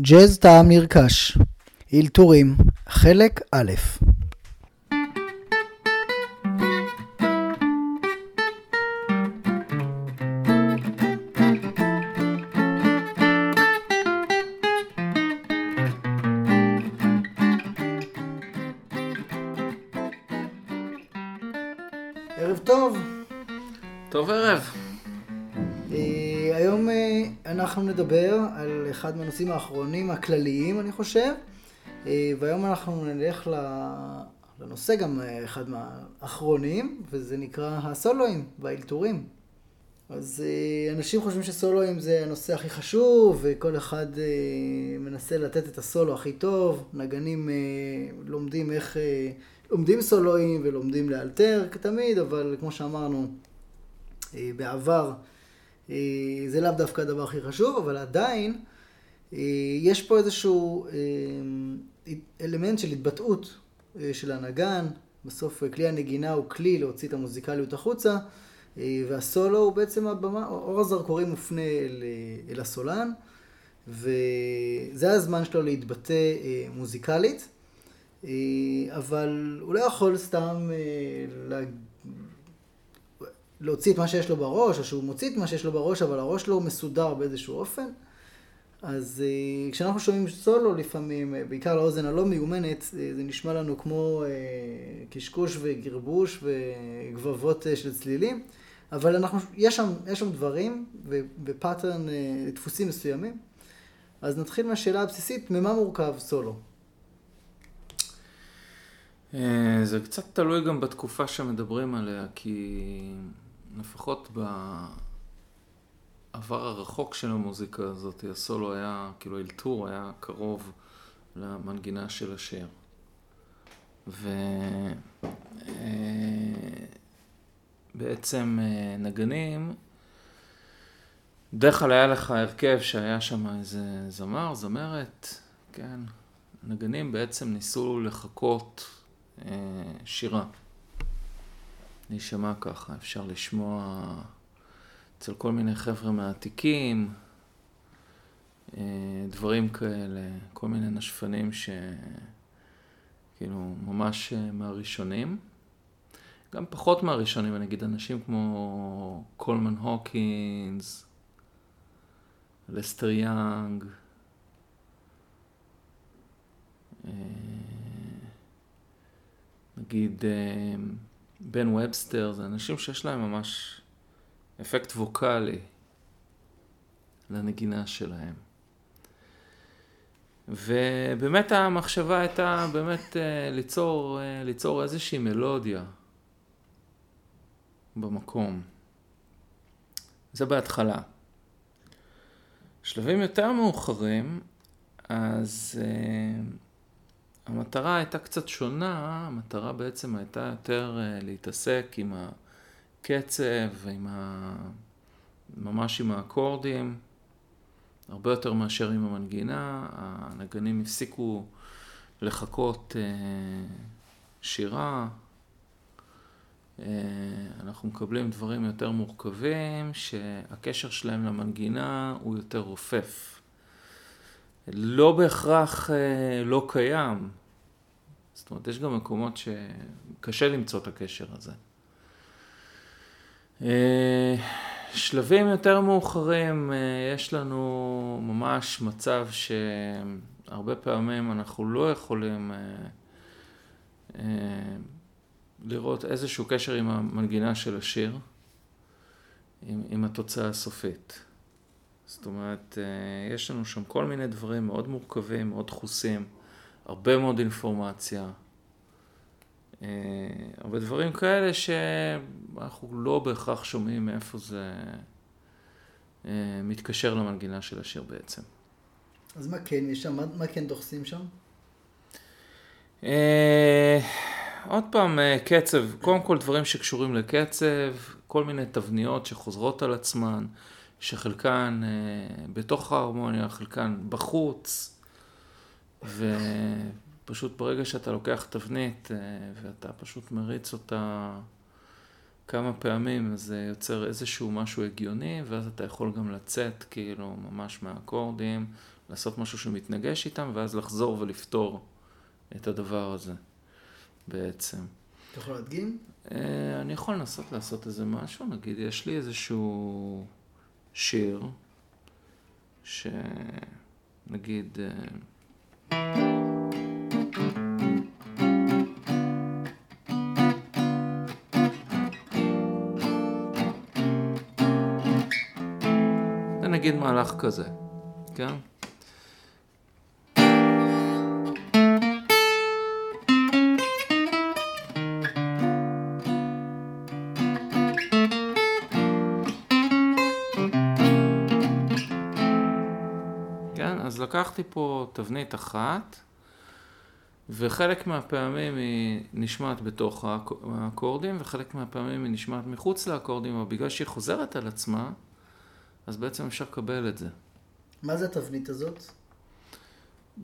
ג'אז טעם נרכש, אלתורים, חלק א' אחד מהנושאים האחרונים הכלליים, אני חושב, אה, והיום אנחנו נלך לנושא גם אה, אחד מהאחרונים, וזה נקרא הסולואים והאלתורים. אז אה, אנשים חושבים שסולואים זה הנושא הכי חשוב, וכל אחד מנסה לתת את הסולו הכי טוב. נגנים לומדים איך, לומדים סולואים ולומדים לאלתר כתמיד, אבל כמו שאמרנו, בעבר זה לאו דווקא הדבר הכי חשוב, אבל עדיין יש פה איזשהו אה, אלמנט של התבטאות אה, של הנגן. בסוף אה, כלי הנגינה הוא כלי להוציא את המוזיקליות החוצה, אה, והסולו הוא בעצם הבמה, אור הזרקורים מופנה אל, אה, אל הסולן, וזה הזמן שלו להתבטא אה, מוזיקלית, אה, אבל הוא לא יכול סתם אה, לה... להוציא את מה שיש לו בראש, או שהוא מוציא את מה שיש לו בראש, אבל הראש שלו מסודר באיזשהו אופן. אז uh, כשאנחנו שומעים סולו לפעמים, uh, בעיקר לאוזן הלא מיומנת, uh, זה נשמע לנו כמו קשקוש וגרבוש וגבבות של צלילים, אבל אנחנו, יש שם, יש שם דברים ופאטרן, uh, דפוסים מסוימים. אז נתחיל מהשאלה הבסיסית, ממה מורכב סולו? אה, זה קצת תלוי גם בתקופה שמדברים עליה, כי לפחות בעבר הרחוק של המוזיקה הזאת, הסולו היה, כאילו אלתור היה קרוב למנגינה של השיר. ובעצם אה, נגנים, בדרך כלל היה לך הרכב שהיה שם איזה זמר, זמרת, כן. נגנים בעצם ניסו לחקות אה, שירה. להישמע ככה, אפשר לשמוע אצל כל מיני חבר'ה מהעתיקים, אה, דברים כאלה, כל מיני נשפנים שכאילו ממש אה, מהראשונים. גם פחות מהראשונים, אני אגיד, אנשים כמו קולמן הוקינס, לסטר יאנג, נגיד בן ובסטר, זה אנשים שיש להם ממש אפקט ווקאלי לנגינה שלהם. ובאמת המחשבה הייתה באמת ליצור, ליצור איזושהי מלודיה במקום. זה בהתחלה. שלבים יותר מאוחרים, אז uh, המטרה הייתה קצת שונה, המטרה בעצם הייתה יותר uh, להתעסק עם הקצב ועם ה... ממש עם האקורדים, הרבה יותר מאשר עם המנגינה. הנגנים הפסיקו לחכות uh, שירה. Uh, אנחנו מקבלים דברים יותר מורכבים, שהקשר שלהם למנגינה הוא יותר רופף. לא בהכרח אה, לא קיים. זאת אומרת, יש גם מקומות שקשה למצוא את הקשר הזה. אה, שלבים יותר מאוחרים, אה, יש לנו ממש מצב שהרבה פעמים אנחנו לא יכולים אה, לראות איזשהו קשר עם המנגינה של השיר, עם, עם התוצאה הסופית. זאת אומרת, יש לנו שם כל מיני דברים מאוד מורכבים, מאוד דחוסים, הרבה מאוד אינפורמציה, הרבה דברים כאלה שאנחנו לא בהכרח שומעים מאיפה זה אה, מתקשר למנגינה של השיר בעצם. אז מה כן יש שם? מה, מה כן דוחסים שם? עוד פעם, קצב, קודם כל דברים שקשורים לקצב, כל מיני תבניות שחוזרות על עצמן. שחלקן אה, בתוך ההרמוניה, חלקן בחוץ, ופשוט ברגע שאתה לוקח תבנית אה, ואתה פשוט מריץ אותה כמה פעמים, אז זה יוצר איזשהו משהו הגיוני, ואז אתה יכול גם לצאת כאילו ממש מהאקורדים, לעשות משהו שמתנגש איתם, ואז לחזור ולפתור את הדבר הזה, בעצם. אתה יכול להדגים? אה, אני יכול לנסות לעשות איזה משהו, נגיד, יש לי איזשהו שיר, שנגיד... מהלך כזה, כן? כן, אז לקחתי פה תבנית אחת, וחלק מהפעמים היא נשמעת בתוך האק- האקורדים, וחלק מהפעמים היא נשמעת מחוץ לאקורדים, אבל בגלל שהיא חוזרת על עצמה, אז בעצם אפשר לקבל את זה. מה זה התבנית הזאת?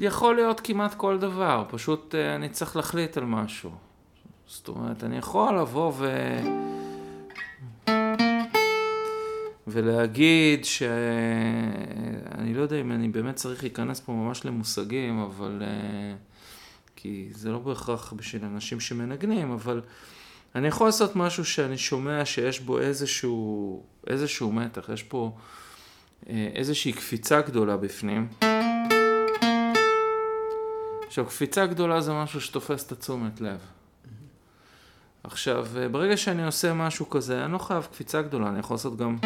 יכול להיות כמעט כל דבר, פשוט אה, אני צריך להחליט על משהו. זאת אומרת, אני יכול לבוא ו... ולהגיד ש... אני לא יודע אם אני באמת צריך להיכנס פה ממש למושגים, אבל... אה, כי זה לא בהכרח בשביל אנשים שמנגנים, אבל אני יכול לעשות משהו שאני שומע שיש בו איזשהו, איזשהו מתח, יש פה אה, איזושהי קפיצה גדולה בפנים. עכשיו, קפיצה גדולה זה משהו שתופס את התשומת לב. עכשיו, אה, ברגע שאני עושה משהו כזה, אני לא חייב קפיצה גדולה, אני יכול לעשות גם...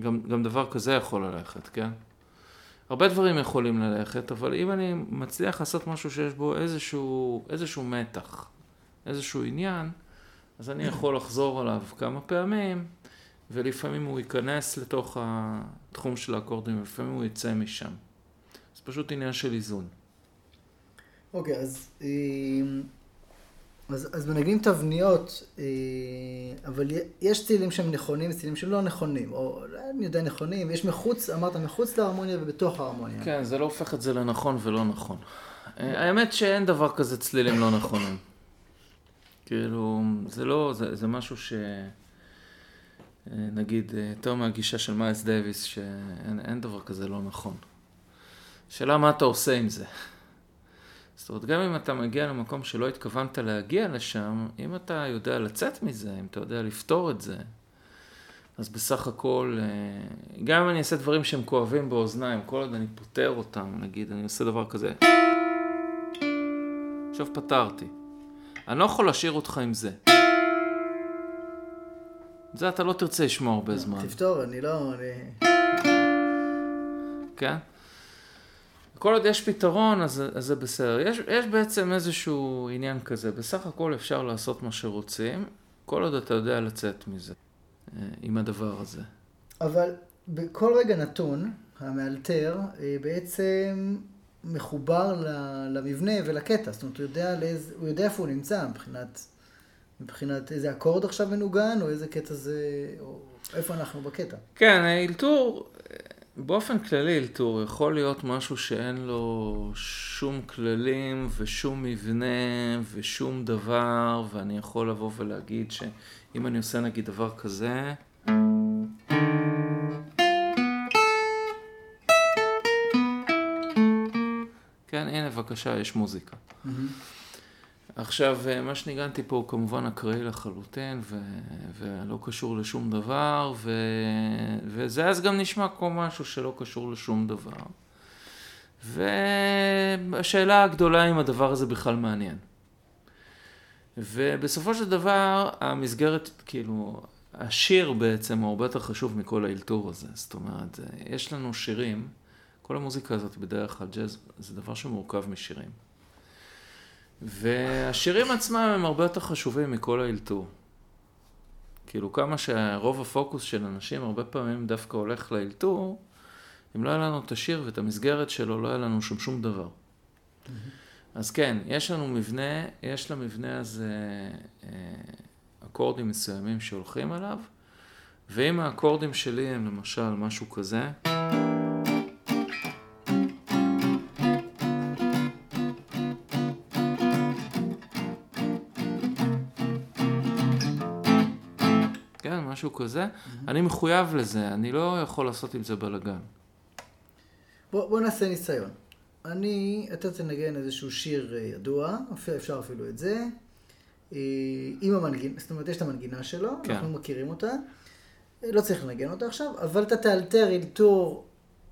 גם, גם דבר כזה יכול ללכת, כן? הרבה דברים יכולים ללכת, אבל אם אני מצליח לעשות משהו שיש בו איזשהו, איזשהו מתח, איזשהו עניין, אז אני יכול לחזור עליו כמה פעמים, ולפעמים הוא ייכנס לתוך התחום של האקורדים, ולפעמים הוא יצא משם. זה פשוט עניין של איזון. אוקיי, אז, אה, אז, אז מנגנים תבניות, אה, אבל יש צלילים שהם נכונים וצלילים שהם לא נכונים, או אני יודע נכונים, יש מחוץ, אמרת מחוץ להרמוניה ובתוך ההרמוניה. כן, זה לא הופך את זה לנכון ולא נכון. אה, האמת שאין דבר כזה צלילים לא נכונים. כאילו, זה לא, זה, זה משהו ש... אה, נגיד, יותר מהגישה של מיילס דייוויס, שאין אין דבר כזה לא נכון. השאלה מה אתה עושה עם זה. זאת אומרת, גם אם אתה מגיע למקום שלא התכוונת להגיע לשם, אם אתה יודע לצאת מזה, אם אתה יודע לפתור את זה, אז בסך הכל, אה, גם אם אני אעשה דברים שהם כואבים באוזניים, כל עוד אני פותר אותם, נגיד, אני עושה דבר כזה. עכשיו פתרתי. אני לא יכול להשאיר אותך עם זה. זה אתה לא תרצה לשמוע הרבה זמן, תפתור, אני לא... אני... כן? כל עוד יש פתרון, אז, אז זה בסדר. יש, יש בעצם איזשהו עניין כזה. בסך הכל אפשר לעשות מה שרוצים, כל עוד אתה יודע לצאת מזה, אה, עם הדבר הזה. אבל בכל רגע נתון, המאלתר אה, בעצם מחובר למבנה ולקטע. זאת אומרת, הוא יודע, לאיזה, הוא יודע איפה הוא נמצא מבחינת, מבחינת איזה אקורד עכשיו מנוגן, או איזה קטע זה, או איפה אנחנו בקטע. כן, אלתור, באופן כללי אלתור יכול להיות משהו שאין לו שום כללים ושום מבנה ושום דבר, ואני יכול לבוא ולהגיד שאם אני עושה נגיד דבר כזה, כן, הנה בבקשה, יש מוזיקה. עכשיו, אה, מה שניגנתי פה הוא כמובן אקראי לחלוטין, ו... ולא קשור לשום דבר, ו... וזה אז גם נשמע כמו משהו שלא קשור לשום דבר. והשאלה הגדולה אם הדבר הזה בכלל מעניין. ובסופו של דבר, המסגרת, כאילו, השיר בעצם הוא הרבה יותר חשוב מכל האלתור הזה. זאת אומרת, יש לנו שירים, כל המוזיקה הזאת בדרך כלל ג'אז זה דבר שמורכב משירים. והשירים עצמם הם הרבה יותר חשובים מכל האלתור. כאילו כמה שרוב הפוקוס של אנשים הרבה פעמים דווקא הולך לאלתור, אם לא היה לנו את השיר ואת המסגרת שלו, לא היה לנו שם שום דבר. אז כן, יש לנו מבנה, יש למבנה הזה אה, אקורדים מסוימים שהולכים עליו, ואם האקורדים שלי הם למשל משהו כזה, משהו כזה, אני מחויב לזה, אני לא יכול לעשות עם זה בלאגן. בוא, בוא נעשה ניסיון. אני, אתה תנגן איזשהו שיר אה, ידוע, אפשר אפשר אפילו את זה, אה, עם המנגינה, זאת אומרת, יש את המנגינה שלו, כן. אנחנו מכירים אותה, אה, לא צריך לנגן אותה עכשיו, אבל אתה תאלתר אלתור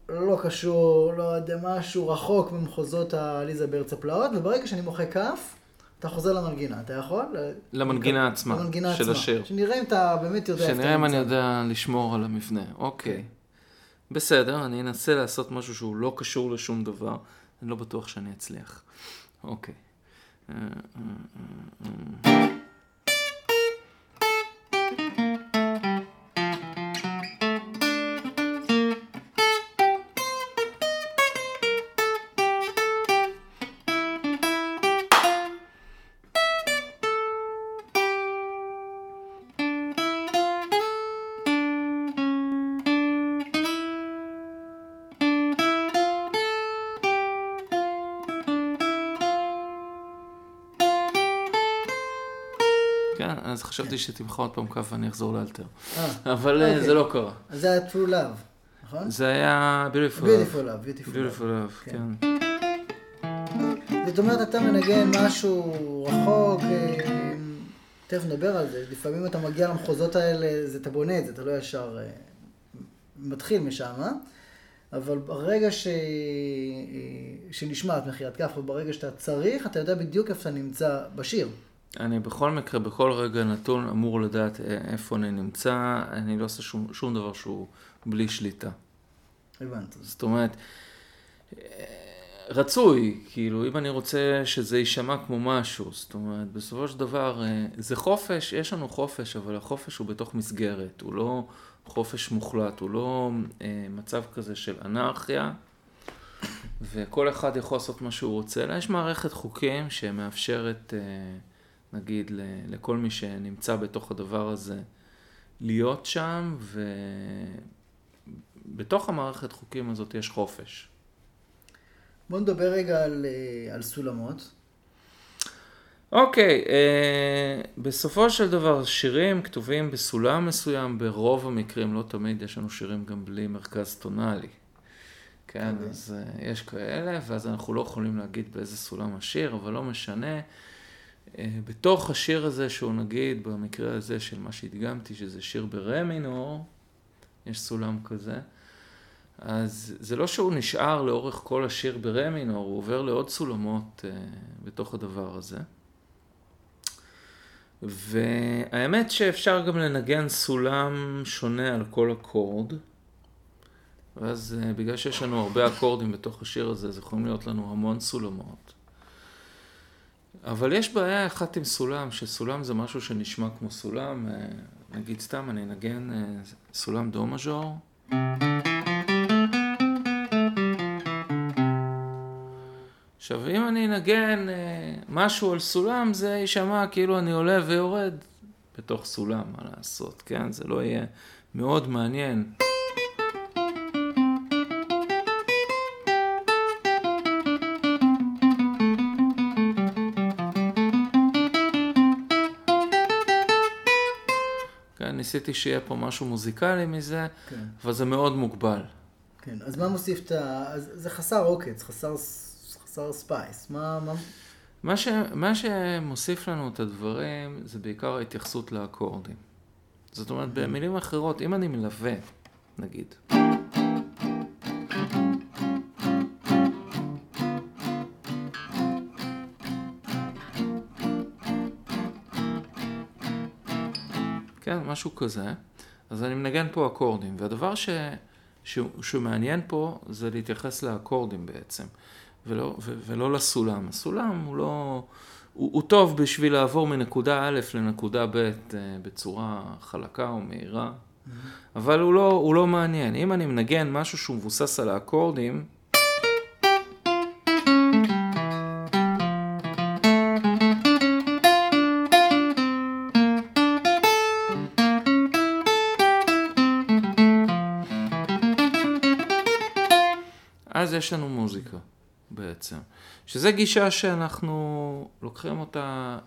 לא קשור, לא יודע, משהו רחוק ממחוזות העליזה בארץ הפלאות, וברגע שאני מוחא כף, אתה חוזר למנגינה, אתה יכול? למנגינה עצמה, למנגינה של עצמה. השיר. שנראה אם אתה באמת יודע אתה שנראה אם אני. יודע לשמור על המבנה. אוקיי. בסדר, אני אנסה לעשות משהו שהוא לא קשור לשום דבר. אני לא בטוח שאני אצליח. אוקיי. חשבתי שתמחא עוד פעם כף ואני אחזור לאלתר. אה, אבל אה, אוקיי. זה לא קרה. זה היה true love, נכון? זה היה beautiful. beautiful love, beautiful love. כן. כן. זאת אומרת, אתה מנגן משהו רחוק, אה, תכף נדבר על זה, לפעמים אתה מגיע למחוזות האלה, זה, אתה בונה את זה, אתה לא ישר מתחיל משם? אבל ברגע ש... שנשמעת מחיית כף, וברגע שאתה צריך, אתה יודע בדיוק איפה אתה נמצא בשיר. אני בכל מקרה, בכל רגע נתון אמור לדעת אה, איפה אני נמצא, אני לא עושה שום, שום דבר שהוא בלי שליטה. הבנתי. זאת אומרת, אה, רצוי, כאילו, אם אני רוצה שזה יישמע כמו משהו, זאת אומרת, בסופו של דבר, אה, זה חופש, יש לנו חופש, אבל החופש הוא בתוך מסגרת, הוא לא חופש מוחלט, הוא לא אה, מצב כזה של אנרכיה, וכל אחד יכול לעשות מה שהוא רוצה, אלא יש מערכת חוקים שמאפשרת, אה, נגיד, לכל מי שנמצא בתוך הדבר הזה, להיות שם, ובתוך המערכת חוקים הזאת יש חופש. בוא נדבר רגע על, אה, על סולמות. אוקיי, אה, בסופו של דבר שירים כתובים בסולם מסוים, ברוב המקרים, לא תמיד, יש לנו שירים גם בלי מרכז טונאלי. כן, אוקיי. אז אה, יש כאלה, ואז אנחנו לא יכולים להגיד באיזה סולם השיר, אבל לא משנה. אה, בתוך השיר הזה, שהוא נגיד, במקרה הזה של מה שהדגמתי, שזה שיר ברה מינור, יש סולם כזה. אז זה לא שהוא נשאר לאורך כל השיר ברה מינור, הוא עובר לעוד סולמות אה, בתוך הדבר הזה. והאמת שאפשר גם לנגן סולם שונה על כל אקורד. ואז אה, בגלל שיש לנו הרבה אקורדים בתוך השיר הזה, אז יכולים להיות לנו המון סולמות. אבל יש בעיה אחת עם סולם, שסולם זה משהו שנשמע כמו סולם. אה, נגיד סתם, אני אנגן אה, סולם דו מז'ור. עכשיו, אם אני אנגן אה, משהו על סולם, זה יישמע כאילו אני עולה ויורד בתוך סולם, מה לעשות, כן? זה לא יהיה מאוד מעניין. ניסיתי שיהיה פה משהו מוזיקלי מזה, כן. אבל זה מאוד מוגבל. כן, אז מה מוסיף את ה... אז זה חסר עוקץ, חסר, חסר spice. מה, מה... מה, ש... מה שמוסיף לנו את הדברים זה בעיקר ההתייחסות לאקורדים. זאת אומרת, במילים אחרות, אם אני מלווה, נגיד, כן, משהו כזה, אז אני מנגן פה אקורדים, והדבר ש... ש... שמעניין פה זה להתייחס לאקורדים בעצם, ולא, ו... ולא לסולם. הסולם הוא לא... הוא, הוא טוב בשביל לעבור מנקודה א' לנקודה ב' אה, בצורה חלקה או מהירה, אבל הוא לא, הוא לא מעניין. אם אני מנגן משהו שהוא מבוסס על האקורדים, אז יש לנו מוזיקה בעצם. שזו גישה שאנחנו לוקחים אותה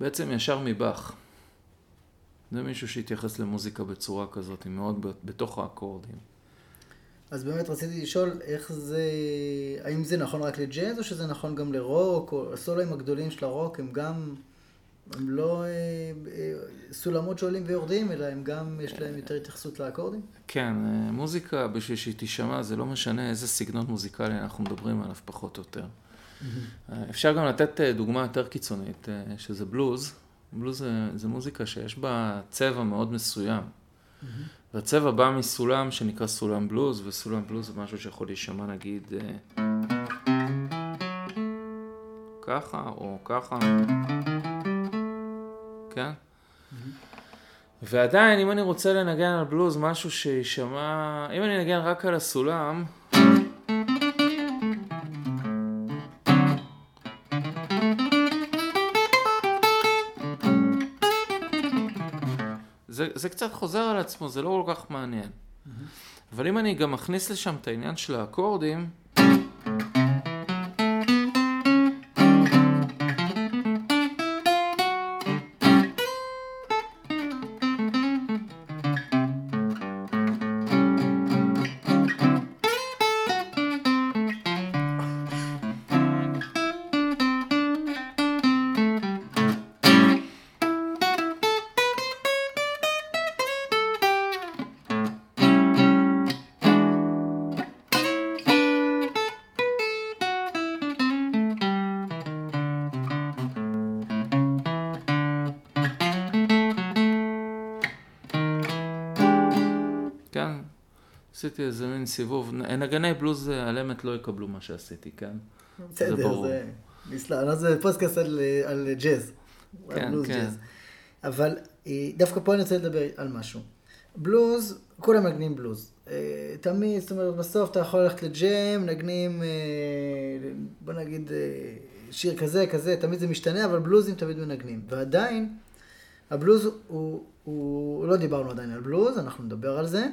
בעצם ישר מבאך. זה מישהו שהתייחס למוזיקה בצורה כזאת, מאוד בתוך האקורדים. אז באמת רציתי לשאול איך זה, האם זה נכון רק לג'אז או שזה נכון גם לרוק, או הסולואים הגדולים של הרוק הם גם, הם לא אה, אה, סולמות שעולים ויורדים, אלא הם גם, יש להם יותר התייחסות לאקורדים? כן, אה, מוזיקה בשביל שהיא תישמע, זה לא משנה איזה סגנון מוזיקלי אנחנו מדברים עליו פחות או יותר. אפשר גם לתת דוגמה יותר קיצונית, שזה בלוז. בלוז זה, זה מוזיקה שיש בה צבע מאוד מסוים. והצבע בא מסולם שנקרא סולם בלוז, וסולם בלוז זה משהו שיכול להישמע נגיד ככה או ככה, כן? ועדיין, אם אני רוצה לנגן על בלוז משהו שיישמע, אם אני אנגן רק על הסולם, זה, זה קצת חוזר על עצמו, זה לא כל כך מעניין. Mm-hmm. אבל אם אני גם מכניס לשם את העניין של האקורדים, עשיתי איזה מין סיבוב. נגני בלוז על אמת לא יקבלו מה שעשיתי, כן? בסדר, זה ברור. זה... נסלח, זה פודקאסט על, על ג'אז. כן, על כן. ג'אז. אבל אה, דווקא פה אני רוצה לדבר על משהו. בלוז, כולם מנגנים בלוז. אה, תמיד, זאת אומרת, בסוף אתה יכול ללכת לג'ם, נגנים, אה, בוא נגיד, שיר כזה, כזה, תמיד זה משתנה, אבל בלוזים תמיד מנגנים. ועדיין, הבלוז הוא, הוא, לא דיברנו עדיין על בלוז, אנחנו נדבר על זה.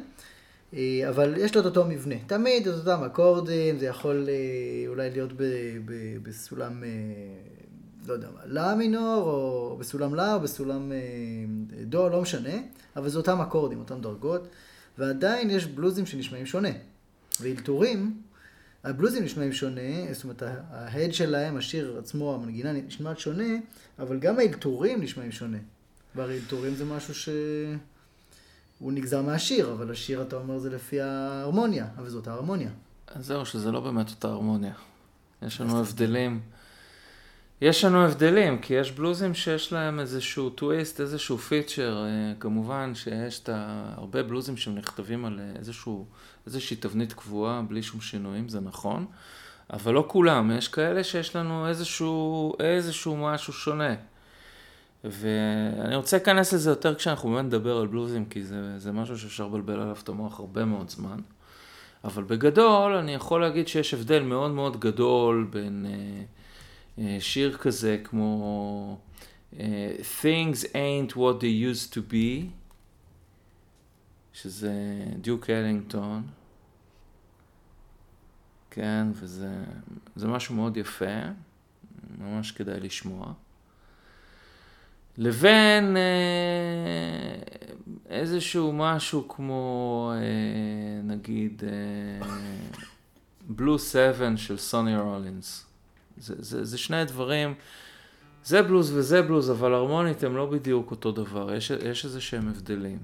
אה, אבל יש לו את אותו מבנה. תמיד את אותם אקורדים, זה יכול אה, אולי להיות ב, ב, בסולם, אה, לא יודע מה, לה מינור, או בסולם לה, או בסולם דו, לא משנה, אבל זה אותם אקורדים, אותם דרגות, ועדיין יש בלוזים שנשמעים שונה. ואלתורים, הבלוזים נשמעים שונה, זאת אומרת, ההד שלהם, השיר עצמו, המנגינה נשמעת שונה, אבל גם האלתורים נשמעים שונה. והרי אלתורים זה משהו ש... הוא נגזר מהשיר, אבל השיר, אתה אומר, זה לפי ההרמוניה, אבל זאת ההרמוניה. אז זהו, שזה לא באמת אותה הרמוניה. יש לנו הבדלים. יש לנו הבדלים, כי יש בלוזים שיש להם איזשהו טוויסט, איזשהו פיצ'ר. אה, כמובן שיש את הרבה בלוזים שנכתבים על איזשהו, איזושהי תבנית קבועה, בלי שום שינויים, זה נכון. אבל לא כולם, יש כאלה שיש לנו איזשהו, איזשהו משהו שונה. ואני רוצה להיכנס לזה יותר כשאנחנו באמת נדבר על בלוזים, כי זה, זה משהו שאפשר לבלבל עליו את המוח הרבה מאוד זמן. אבל בגדול, אני יכול להגיד שיש הבדל מאוד מאוד גדול בין אה, אה, שיר כזה כמו אה, Things ain't what they used to be, שזה דיוק אלינגטון. כן, וזה משהו מאוד יפה, ממש כדאי לשמוע. לבין אה, איזשהו משהו כמו אה, נגיד בלו אה, 7 של סוני רולינס. זה, זה, זה שני דברים, זה בלוז וזה בלוז, אבל הרמונית הם לא בדיוק אותו דבר, יש, יש איזה שהם הבדלים.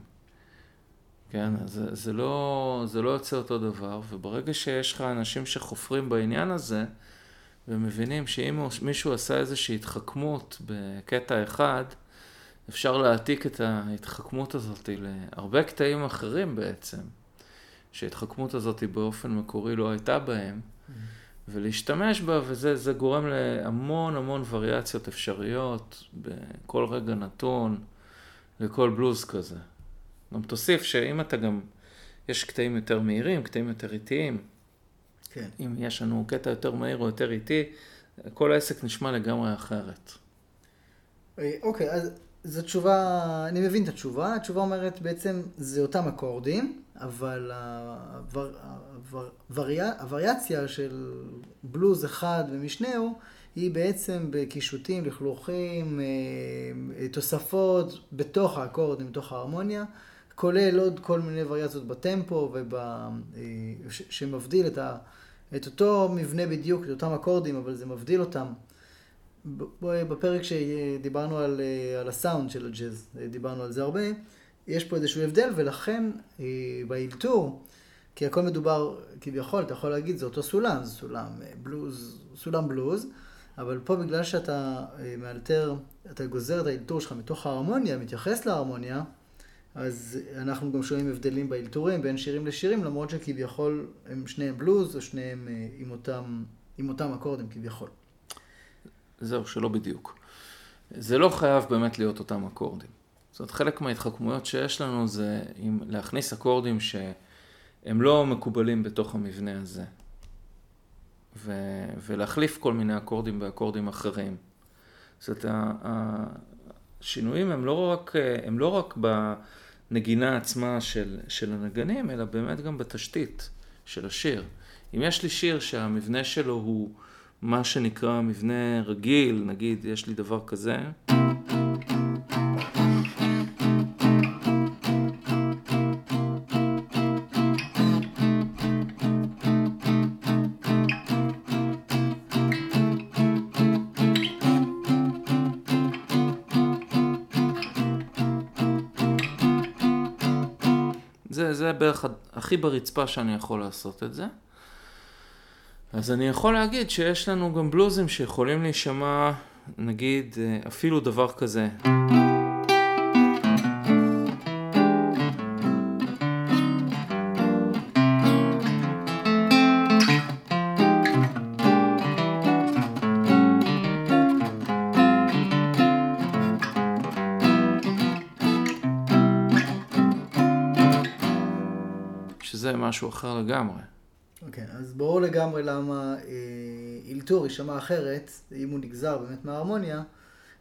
כן, זה, זה, לא, זה לא יוצא אותו דבר, וברגע שיש לך אנשים שחופרים בעניין הזה, ומבינים שאם מישהו עשה איזושהי התחכמות בקטע אחד, אפשר להעתיק את ההתחכמות הזאת להרבה קטעים אחרים בעצם, שההתחכמות הזאת באופן מקורי לא הייתה בהם. ולהשתמש בה, וזה גורם להמון המון וריאציות אפשריות בכל רגע נתון, לכל בלוז כזה. גם תוסיף שאם אתה גם, יש קטעים יותר מהירים, קטעים יותר איטיים. כן. אם יש לנו קטע יותר מהיר או יותר איטי, כל העסק נשמע לגמרי אחרת. אה, אוקיי, אז זו תשובה, אני מבין את התשובה, התשובה אומרת בעצם זה אותם אקורדים, אבל הוור, הוור, הווריאציה של בלוז אחד ומשנהו היא בעצם בקישוטים, לכלוכים, תוספות בתוך האקורדים, בתוך ההרמוניה, כולל עוד כל מיני וריאציות בטמפו, וב... שמבדיל את, ה... את אותו מבנה בדיוק, את אותם אקורדים, אבל זה מבדיל אותם. בפרק שדיברנו על, על הסאונד של הג'אז, דיברנו על זה הרבה, יש פה איזשהו הבדל, ולכן באלתור, כי הכל מדובר, כביכול, אתה יכול להגיד, זה אותו סולם, זה סולם בלוז, סולם בלוז, אבל פה בגלל שאתה מאלתר, אתה גוזר את האלתור שלך מתוך ההרמוניה, מתייחס להרמוניה, אז אנחנו גם שומעים הבדלים באלתורים בין שירים לשירים, למרות שכביכול הם שניהם בלוז, או שניהם עם אותם, עם אותם אקורדים כביכול. זהו, שלא בדיוק. זה לא חייב באמת להיות אותם אקורדים. זאת אומרת, חלק מההתחכמויות שיש לנו זה עם להכניס אקורדים שהם לא מקובלים בתוך המבנה הזה. ו, ולהחליף כל מיני אקורדים באקורדים אחרים. זאת אומרת, השינויים הם לא רק, הם לא רק בנגינה עצמה של, של הנגנים, אלא באמת גם בתשתית של השיר. אם יש לי שיר שהמבנה שלו הוא מה שנקרא מבנה רגיל, נגיד יש לי דבר כזה. בערך הכי ברצפה שאני יכול לעשות את זה. אז אני יכול להגיד שיש לנו גם בלוזים שיכולים להישמע, נגיד, אפילו דבר כזה. משהו אחר לגמרי. אוקיי, okay, אז ברור לגמרי למה אה, אלתור יישמע אחרת, אם הוא נגזר באמת מההרמוניה,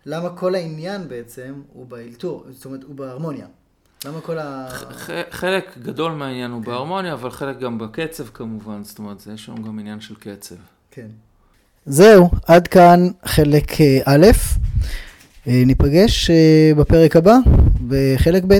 למה כל העניין בעצם הוא באלתור, זאת אומרת, הוא בהרמוניה. למה כל ה... חלק גדול מהעניין הוא כן. בהרמוניה, אבל חלק גם בקצב כמובן, זאת אומרת, יש לנו גם עניין של קצב. כן. זהו, עד כאן חלק אה, א', אה, ניפגש בפרק הבא, בחלק ב'.